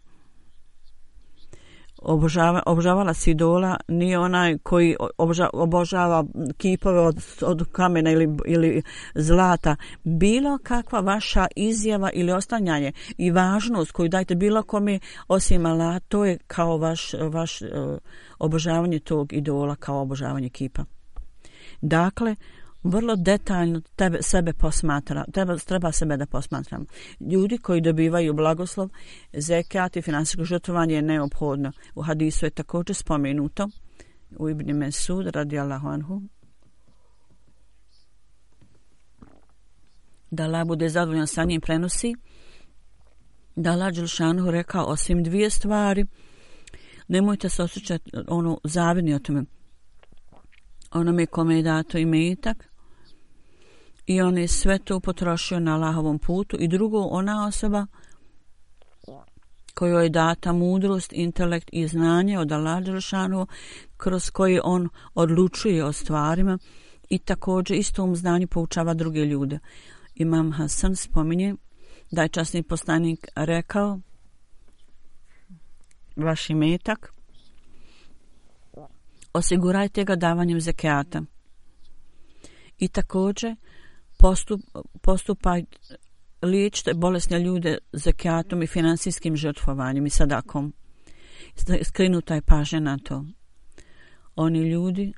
[SPEAKER 2] obožava, obožavala si idola nije onaj koji obožava, obožava kipove od, od kamena ili, ili zlata. Bilo kakva vaša izjava ili ostanjanje i važnost koju dajte bilo kome osim Allah, to je kao vaš, vaš eh, obožavanje tog idola kao obožavanje kipa. Dakle, vrlo detaljno tebe, sebe posmatra, treba, treba sebe da posmatramo. Ljudi koji dobivaju blagoslov, zekat i finansijsko žrtvovanje je neophodno. U hadisu je također spomenuto u Ibn Mesud radi Allahu anhu da Allah bude zadovoljan sa njim prenosi da Allah Đelšanhu rekao osim dvije stvari nemojte se osjećati ono zavidni o tome onome kome je dato i metak i on je sve to potrošio na Allahovom putu i drugo ona osoba kojoj je data mudrost, intelekt i znanje od Allah Đelšanu kroz koji on odlučuje o stvarima i također istom znanju poučava druge ljude. Imam Hasan spominje da je časni postanik rekao vaš imetak osigurajte ga davanjem zekijata. I također postup, postupa liječite bolesne ljude zakatom i finansijskim žrtvovanjem i sadakom. Skrinuta je pažnja na to. Oni ljudi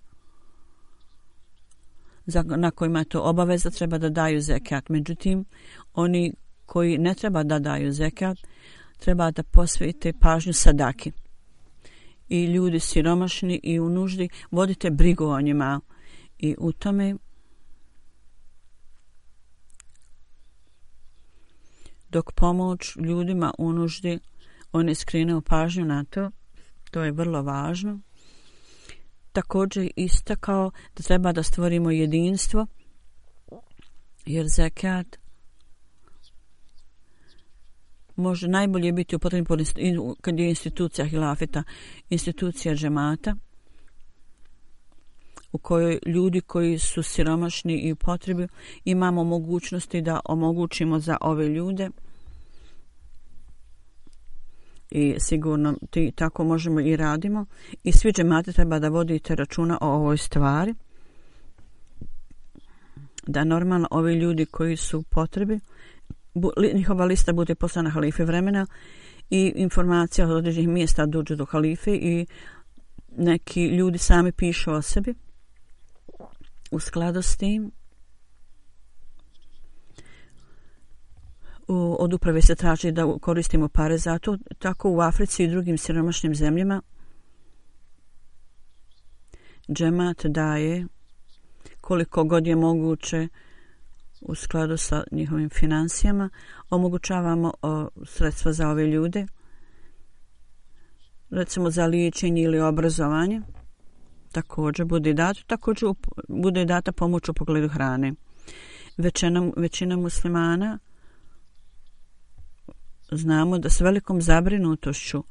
[SPEAKER 2] za, na kojima je to obaveza treba da daju zekat. Međutim, oni koji ne treba da daju zekat, treba da posvijete pažnju sadaki. I ljudi siromašni i u nuždi, vodite brigu o njima. I u tome dok pomoć ljudima u nuždi oni skrine pažnju na to, to je vrlo važno. Također istakao da treba da stvorimo jedinstvo, jer zekat može najbolje biti upotrebljen kad je institucija hilafeta, institucija džemata, u kojoj ljudi koji su siromašni i u potrebi imamo mogućnosti da omogućimo za ove ljude. I sigurno ti tako možemo i radimo. I svi džemate treba da vodite računa o ovoj stvari. Da normalno ovi ljudi koji su u potrebi bu, njihova lista bude poslana halife vremena i informacija od određenih mjesta dođu do halife i neki ljudi sami pišu o sebi u skladu s tim u, od uprave se traži da koristimo pare za to, tako u Africi i drugim siromašnim zemljama. Džemat daje koliko god je moguće u skladu sa njihovim financijama. Omogućavamo o, sredstva za ove ljude recimo za liječenje ili obrazovanje također bude data, također bude data pomoć u pogledu hrane većina, većina muslimana znamo da s velikom zabrinutošću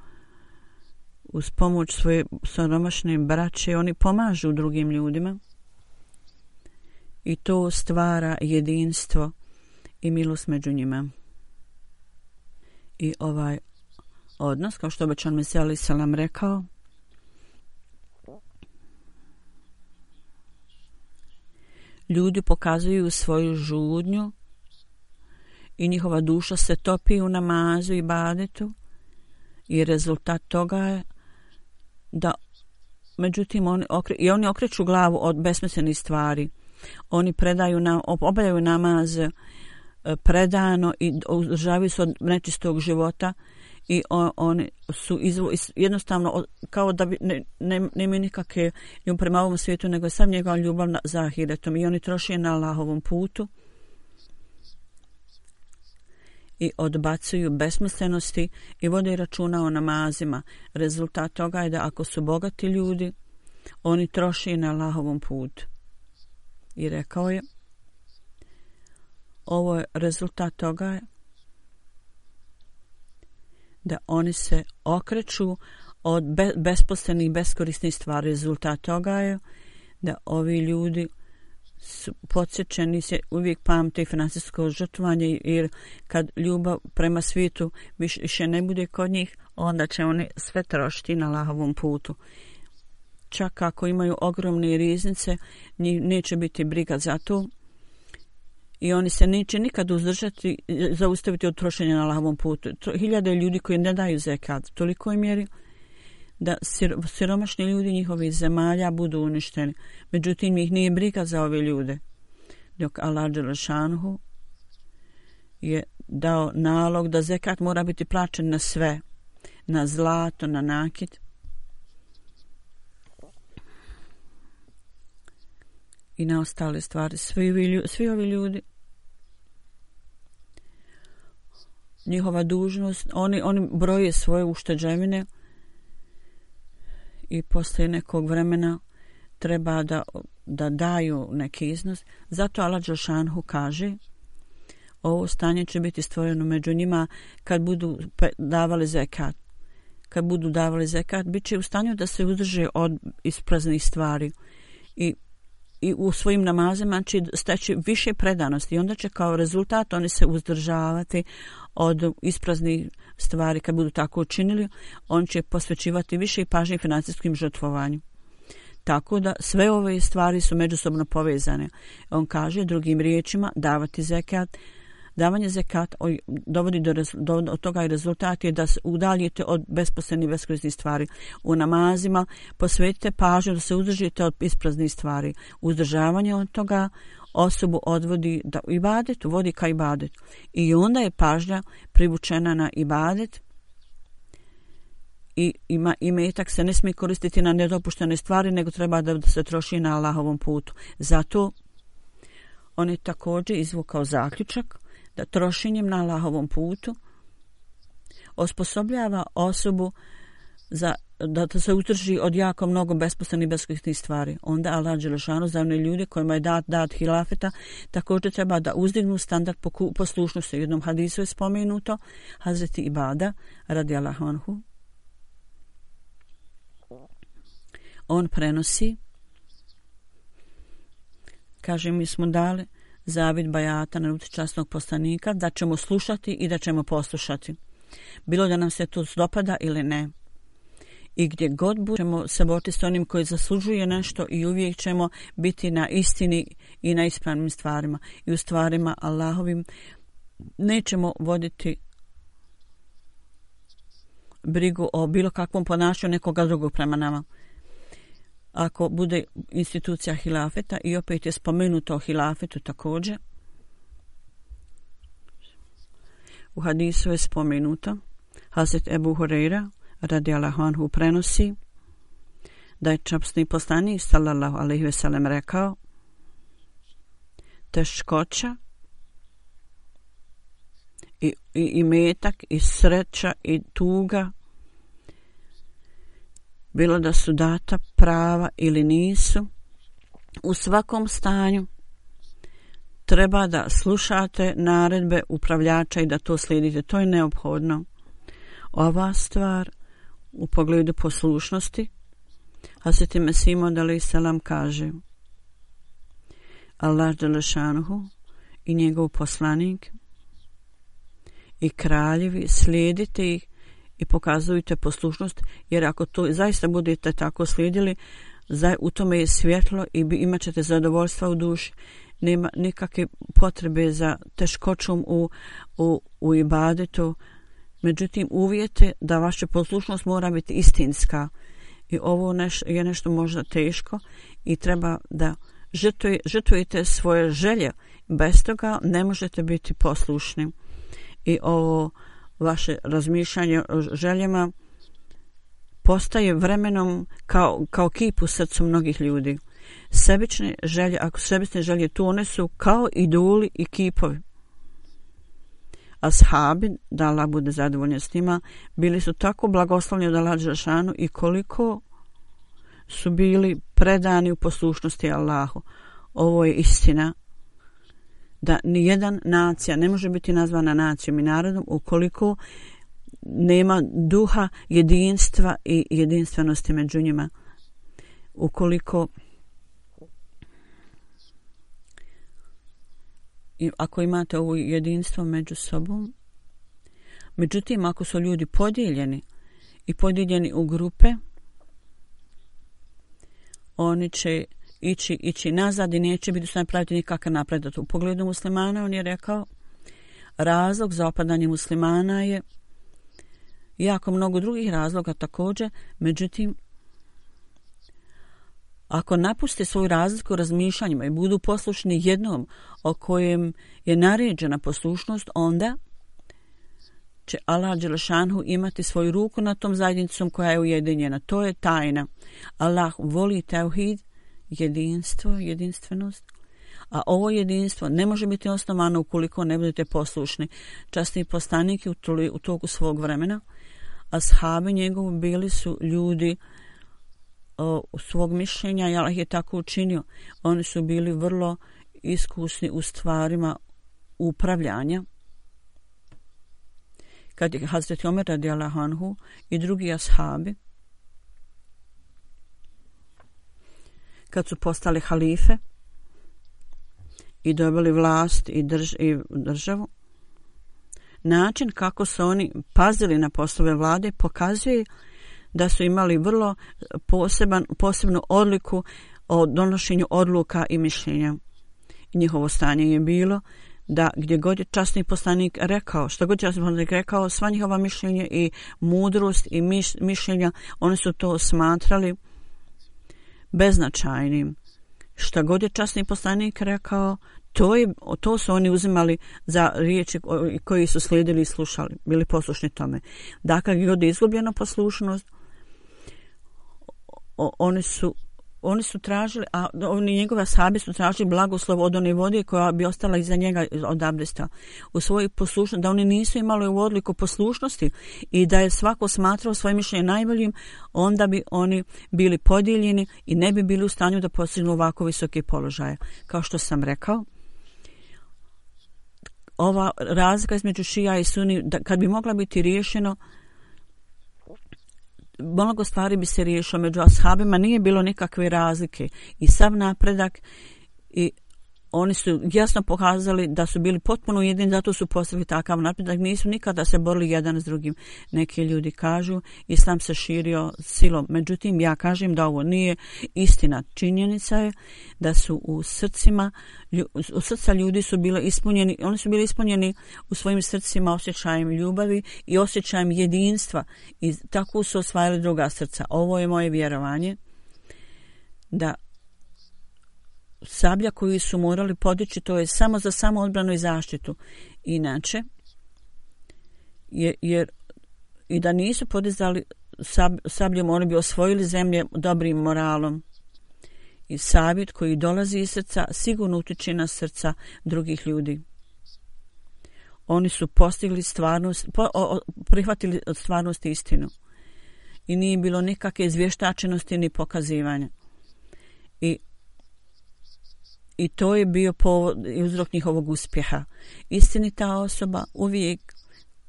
[SPEAKER 2] uz pomoć svoje soromašne braće oni pomažu drugim ljudima i to stvara jedinstvo i milost među njima. I ovaj odnos, kao što obećan Mesija Ali Salam rekao, ljudi pokazuju svoju žudnju i njihova duša se topi u namazu i badetu i rezultat toga je da međutim oni okre, i oni okreću glavu od besmislenih stvari. Oni predaju nam, obavljaju namaz e, predano i uzdržavaju se od nečistog života i on, oni su izvo, jednostavno kao da bi ne, ne, ne nikakve ljub prema ovom svijetu nego je sam njegova ljubav na, za ahiretom i oni troši na Allahovom putu i odbacuju besmislenosti i vode računa o namazima. Rezultat toga je da ako su bogati ljudi, oni troši na Allahovom putu. I rekao je, ovo je rezultat toga je da oni se okreću od be, besposlenih, beskorisnih stvari. Rezultat toga je da ovi ljudi su podsjećeni se uvijek pamte i financijsko žrtvanje jer kad ljubav prema svijetu više ne bude kod njih onda će oni sve trošiti na lahovom putu čak ako imaju ogromne riznice njih neće biti briga za to i oni se neće nikad uzdržati eh, zaustaviti od trošenja na lavom putu hiljade ljudi koji ne daju zekat toliko im mjeri da siromašni ljudi njihovi zemalja budu uništeni. Međutim, ih nije briga za ove ljude. Dok Allah Đelešanhu je dao nalog da zekat mora biti plaćen na sve. Na zlato, na nakit. I na ostale stvari. Svi ovi ljudi, svi ovi ljudi njihova dužnost, oni, oni broje svoje ušteđevine, i posle nekog vremena treba da, da daju neki iznos. Zato Allah Đošanhu kaže ovo stanje će biti stvoreno među njima kad budu davali zekat. Kad budu davali zekat, bit će u stanju da se udrže od ispraznih stvari i, i u svojim namazima će steći više predanosti i onda će kao rezultat oni se uzdržavati od ispraznih stvari kad budu tako učinili, on će posvećivati više pažnje financijskim žrtvovanju. Tako da sve ove stvari su međusobno povezane. On kaže drugim riječima davati zekat, davanje zekata dovodi do, do, od toga i rezultat je da se udaljite od besposlenih beskoristnih stvari. U namazima posvetite pažnju da se uzdržite od ispraznih stvari. Uzdržavanje od toga osobu odvodi da ibadet, vodi ka ibadet. I onda je pažnja privučena na ibadet i ima imetak se ne smije koristiti na nedopuštene stvari, nego treba da se troši na Allahovom putu. Zato on je također izvukao zaključak da trošenjem na Allahovom putu osposobljava osobu za da to se utrži od jako mnogo besposlenih beskorisnih stvari. Onda Allah Đelešanu za one ljude kojima je dat, dat hilafeta također treba da uzdignu standard poslušnosti. U jednom hadisu je spomenuto Hazreti Ibada radi Allahanhu. On prenosi kaže mi smo dali zavid bajata na časnog poslanika da ćemo slušati i da ćemo poslušati. Bilo da nam se to dopada ili ne i gdje god budemo se boriti s onim koji zaslužuje nešto i uvijek ćemo biti na istini i na ispravnim stvarima i u stvarima Allahovim nećemo voditi brigu o bilo kakvom ponašanju nekoga drugog prema nama. Ako bude institucija hilafeta i opet je spomenuto o hilafetu također, u hadisu je spomenuto Hazret Ebu Horeira, radi Allahanhu prenosi da je čapsni poslanik sallallahu alaihi veselem rekao teškoća i, i, i metak i sreća i tuga bilo da su data prava ili nisu u svakom stanju treba da slušate naredbe upravljača i da to slijedite. To je neophodno. Ova stvar u pogledu poslušnosti, a se time Simo Dali Selam kaže Allah Đelešanuhu i njegov poslanik i kraljevi, slijedite ih i pokazujte poslušnost, jer ako to zaista budete tako slijedili, za, u tome je svjetlo i imat ćete zadovoljstva u duši nema nikakve potrebe za teškoćom u, u, u ibadetu. Međutim, uvijete da vaša poslušnost mora biti istinska. I ovo neš, je nešto možda teško i treba da žrtvuje, žrtujete svoje želje. Bez toga ne možete biti poslušni. I ovo vaše razmišljanje o željama postaje vremenom kao, kao kip u srcu mnogih ljudi sebične želje, ako sebične želje tu one su kao idoli i kipovi. Ashabi, da Allah bude zadovoljni s njima, bili su tako blagoslovni od Allah Žešanu i koliko su bili predani u poslušnosti Allahu. Ovo je istina da ni jedan nacija ne može biti nazvana nacijom i narodom ukoliko nema duha jedinstva i jedinstvenosti među njima. Ukoliko i ako imate ovo jedinstvo među sobom. Međutim, ako su ljudi podijeljeni i podijeljeni u grupe, oni će ići, ići nazad i neće biti su praviti nikakav napredat. U pogledu muslimana on je rekao, razlog za opadanje muslimana je jako mnogo drugih razloga također, međutim, ako napuste svoju razliku razmišljanjima i budu poslušni jednom o kojem je naređena poslušnost, onda će Allah Đelešanhu imati svoju ruku na tom zajednicom koja je ujedinjena. To je tajna. Allah voli teuhid, jedinstvo, jedinstvenost. A ovo jedinstvo ne može biti osnovano ukoliko ne budete poslušni. Časti postanik u, u toku svog vremena, a shabi njegovi bili su ljudi o, svog mišljenja i Allah je tako učinio. Oni su bili vrlo iskusni u stvarima upravljanja. Kad je Hazreti Omer radi Allahanhu i drugi ashabi, kad su postali halife i dobili vlast i, drž i državu, način kako su oni pazili na poslove vlade pokazuje da su imali vrlo poseban, posebnu odliku o donošenju odluka i mišljenja. Njihovo stanje je bilo da gdje god je časni poslanik rekao, što god je časni poslanik rekao, sva njihova mišljenja i mudrost i miš, mišljenja, oni su to smatrali beznačajnim. Što god je časni poslanik rekao, to, je, to su oni uzimali za riječi koji su slijedili i slušali, bili poslušni tome. Dakle, god je izgubljena poslušnost, oni su oni su tražili, a oni njegove sahabi su tražili blagoslov od one vode koja bi ostala iza njega od abdesta u svojoj poslušnosti, da oni nisu imali u odliku poslušnosti i da je svako smatrao svoje mišljenje najboljim, onda bi oni bili podijeljeni i ne bi bili u stanju da postignu ovako visoke položaje. Kao što sam rekao, ova razlika između šija i suni, da, kad bi mogla biti riješeno, mnogo stvari bi se riješilo među ashabima, nije bilo nikakve razlike. I sav napredak i oni su jasno pokazali da su bili potpuno jedini, zato su postavili takav napredak, nisu nikada se borili jedan s drugim. Neki ljudi kažu, islam se širio silom. Međutim, ja kažem da ovo nije istina. Činjenica je da su u srcima, u srca ljudi su bili ispunjeni, oni su bili ispunjeni u svojim srcima osjećajem ljubavi i osjećajem jedinstva i tako su osvajali druga srca. Ovo je moje vjerovanje da sablja koju su morali podići, to je samo za samo odbranu i zaštitu. Inače, jer, jer i da nisu podizali sab, sabljom, oni bi osvojili zemlje dobrim moralom. I savjet koji dolazi iz srca sigurno utiče na srca drugih ljudi. Oni su postigli stvarnost, po, o, prihvatili stvarnost istinu. I nije bilo nikakve izvještačenosti ni pokazivanja. I I to je bio povod i uzrok njihovog uspjeha. Istinita osoba uvijek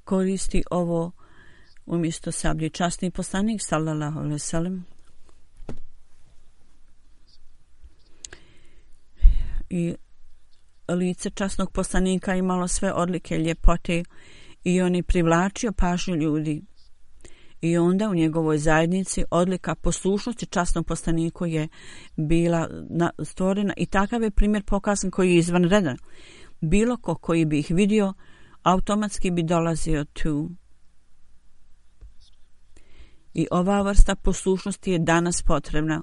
[SPEAKER 2] koristi ovo umjesto sablje. Časni poslanik, sallallahu alaihi sallam, i lice časnog poslanika imalo sve odlike ljepote i on je privlačio pažnju ljudi. I onda u njegovoj zajednici odlika poslušnosti časnom poslaniku je bila stvorena i takav je primjer pokazan koji je izvanredan. Bilo ko koji bi ih vidio, automatski bi dolazio tu. I ova vrsta poslušnosti je danas potrebna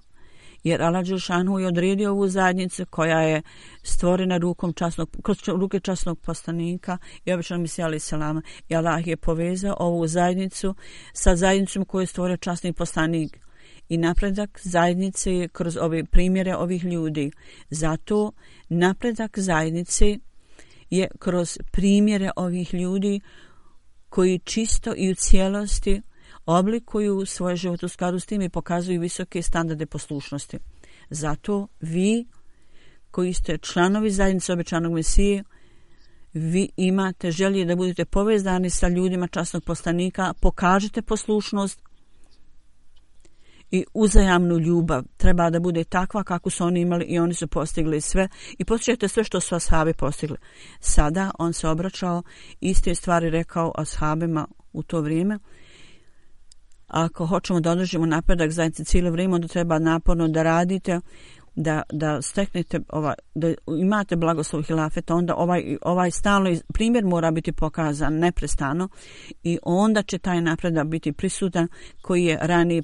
[SPEAKER 2] jer Allah Đelšanu je odredio ovu zajednicu koja je stvorena rukom časnog, kroz ruke časnog postanika i obično mi se ali salama. I Allah je povezao ovu zajednicu sa zajednicom koju je stvorio časni postanik. I napredak zajednice je kroz ove primjere ovih ljudi. Zato napredak zajednice je kroz primjere ovih ljudi koji čisto i u cijelosti oblikuju svoje život u skladu s tim i pokazuju visoke standarde poslušnosti. Zato vi koji ste članovi zajednice obećanog Mesije, vi imate želje da budete povezani sa ljudima časnog postanika, pokažete poslušnost i uzajamnu ljubav. Treba da bude takva kako su oni imali i oni su postigli sve i postižete sve što su ashabi postigli. Sada on se obraćao, iste stvari rekao ashabima u to vrijeme, ako hoćemo da održimo napredak zajednice cijelo vrijeme, onda treba naporno da radite, da, da steknete, ovaj, da imate blagoslov hilafeta, onda ovaj, ovaj stalno primjer mora biti pokazan neprestano i onda će taj napredak biti prisutan koji je ranije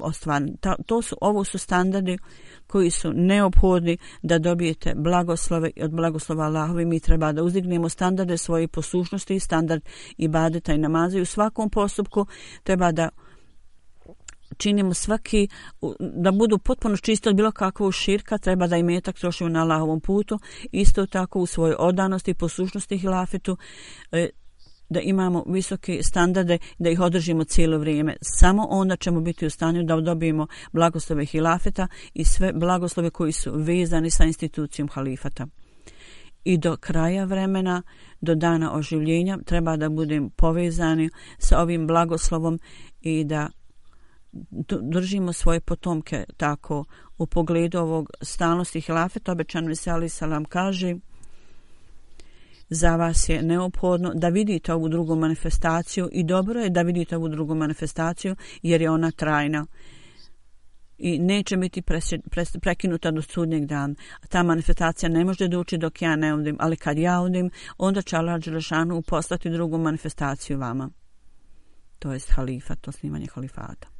[SPEAKER 2] ostvaren. Ta, to su, ovo su standardi koji su neophodni da dobijete blagoslove od blagoslova Allahovi. Mi treba da uzdignemo standarde svoje poslušnosti i standard ibadeta i namaza i u svakom postupku treba da činimo svaki, da budu potpuno čisto od bilo kakvog širka, treba da i metak trošimo na Allahovom putu, isto tako u svojoj odanosti, poslušnosti hilafetu, e, da imamo visoke standarde, da ih održimo cijelo vrijeme. Samo onda ćemo biti u stanju da dobijemo blagoslove hilafeta i sve blagoslove koji su vezani sa institucijom halifata. I do kraja vremena, do dana oživljenja, treba da budem povezani sa ovim blagoslovom i da držimo svoje potomke tako u pogledu ovog stalnosti hilafeta. Obećan Veseli Salam kaže za vas je neophodno da vidite ovu drugu manifestaciju i dobro je da vidite ovu drugu manifestaciju jer je ona trajna i neće biti presje, pres, prekinuta do sudnjeg dana. Ta manifestacija ne može doći dok ja ne odim, ali kad ja odim, onda će Allah Đelešanu poslati drugu manifestaciju vama. To je halifat, to snimanje halifata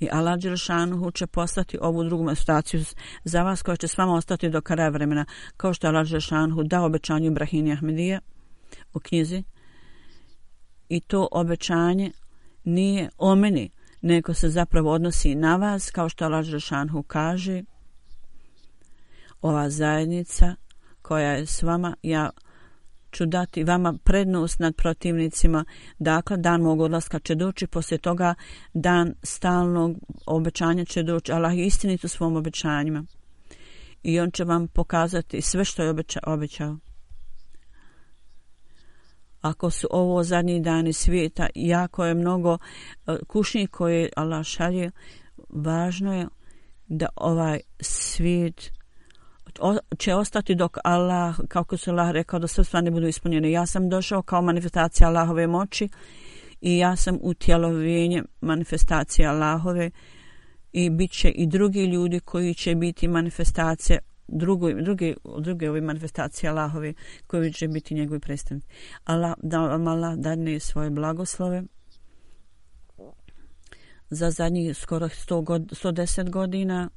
[SPEAKER 2] i Allah Đelšanuhu će poslati ovu drugu manifestaciju za vas koja će s vama ostati do kraja vremena kao što je Allah Đelšanuhu dao obećanju Ibrahini Ahmedije u knjizi. I to obećanje nije o meni nego se zapravo odnosi na vas kao što Allah Đelšanuhu kaže ova zajednica koja je s vama ja ću dati vama prednost nad protivnicima. Dakle, dan mog odlaska će doći, poslije toga dan stalnog obećanja će doći. Allah je istinit u svom obećanjima. I on će vam pokazati sve što je obeća, obećao. Ako su ovo zadnji dani svijeta, jako je mnogo e, kušnji koje Allah šalje, važno je da ovaj svijet će ostati dok Allah, kako se Allah rekao, da sve stvari budu ispunjene. Ja sam došao kao manifestacija Allahove moći i ja sam utjelovljenje manifestacije Allahove i bit će i drugi ljudi koji će biti manifestacije drugoj, druge, druge ove manifestacije Allahove koji će biti njegovi predstavnici. Allah, da vam Allah dadne svoje blagoslove za zadnjih skoro 100 god, 110 godina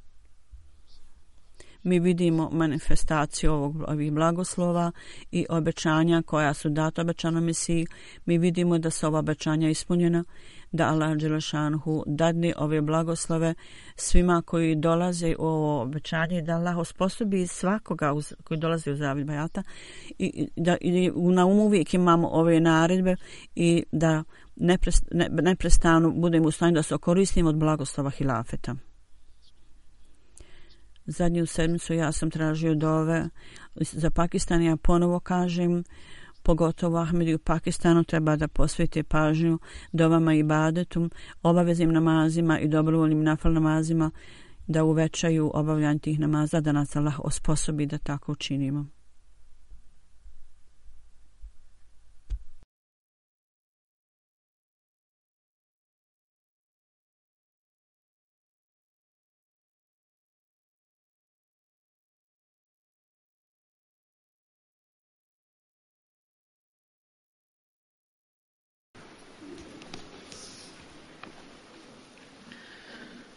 [SPEAKER 2] mi vidimo manifestaciju ovog, ovih blagoslova i obećanja koja su data obećana Mesiji. Mi vidimo da su ova obećanja ispunjena, da Allah Đelešanhu dadne ove blagoslove svima koji dolaze u ovo obećanje, da Allah osposobi svakoga uz, koji dolaze u zavid bajata i da i na umu uvijek imamo ove naredbe i da neprestano budemo u stanju da se koristimo od blagoslova hilafeta Zadnju sedmicu ja sam tražio dove za Pakistan. Ja ponovo kažem, pogotovo Ahmedi u Pakistanu treba da posvete pažnju dovama i badetom, obaveznim namazima i dobrovoljnim nafal namazima, da uvećaju obavljanje tih namaza, da nas Allah osposobi da tako učinimo.